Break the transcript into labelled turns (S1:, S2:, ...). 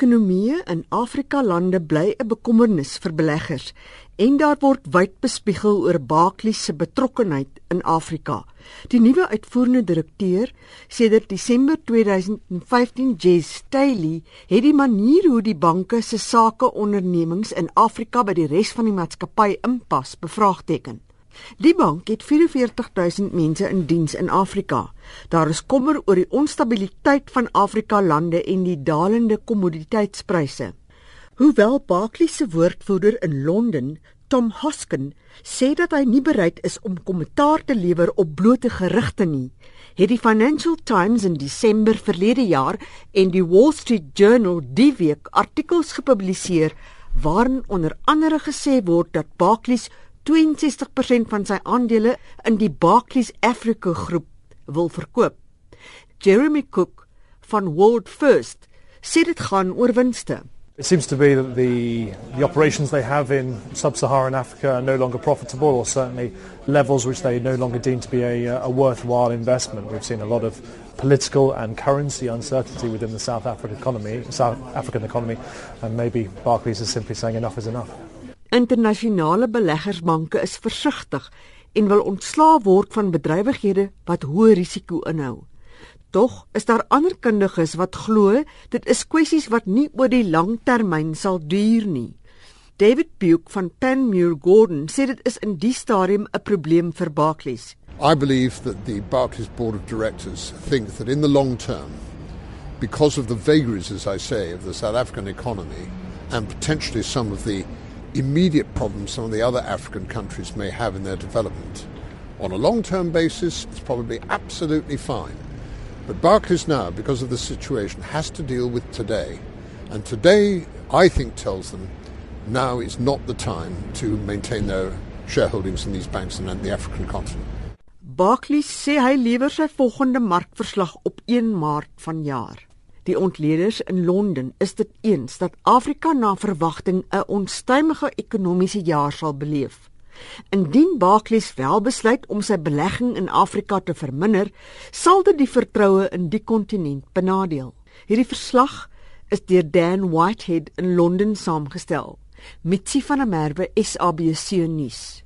S1: ekonomieë in Afrika lande bly 'n bekommernis vir beleggers en daar word wyd bespiegel oor Barclays se betrokkeheid in Afrika. Die nuwe uitvoerende direkteur, sedert Desember 2015, Jess Staley, het die manier hoe die banke se sakeondernemings in Afrika by die res van die maatskappy inpas bevraagteken. Die bank het 44000 mense in diens in Afrika. Daar is kommer oor die onstabiliteit van Afrika lande en die dalende kommoditeitspryse. Hoewel Barclays se woordvoerder in Londen, Tom Hoskin, sê dat hy nie bereid is om kommentaar te lewer op blote gerugte nie, het die Financial Times in Desember verlede jaar en die Wall Street Journal die week artikels gepubliseer waarin onder andere gesê word dat Barclays 62% van sy aandele in die Barclays Africa groep wil verkoop. Jeremy Cook van World First sê dit gaan oor winste.
S2: It seems to be that the, the operations they have in sub-Saharan Africa are no longer profitable or certainly levels which they no longer deem to be a, a worthwhile investment. We've seen a lot of political and currency uncertainty within the South African economy, South African economy and maybe Barclays is simply saying enough is enough.
S1: Internasionale beleggersbanke is versigtig en wil ontslaa word van bedrywighede wat hoë risiko inhou. Tog is daar ander kundiges wat glo dit is kwessies wat nie oor die lang termyn sal duur nie. David Buke van Panmure Gordon sê dit is in die stadium 'n probleem vir Barclays.
S3: I believe that the Barclays board of directors think that in the long term because of the vagaries as I say of the South African economy and potentially some of the immediate problems some of the other African countries may have in their development. On a long term basis, it's probably absolutely fine. But Barclays now, because of the situation, has to deal with today. And today, I think, tells them now is not the time to maintain their shareholdings in these banks and the African continent.
S1: Barclays sê hy lewer sy volgende markverslag op 1 Maart vanjaar. Die ontleeders in Londen is dit eens dat Afrika na verwagting 'n onstuimige ekonomiese jaar sal beleef. Indien Barclays wel besluit om sy belegging in Afrika te verminder, sal dit die vertroue in die kontinent benadeel. Hierdie verslag is deur Dan Whitehead in Londen saamgestel. Mitsi van der Merwe SABC nuus.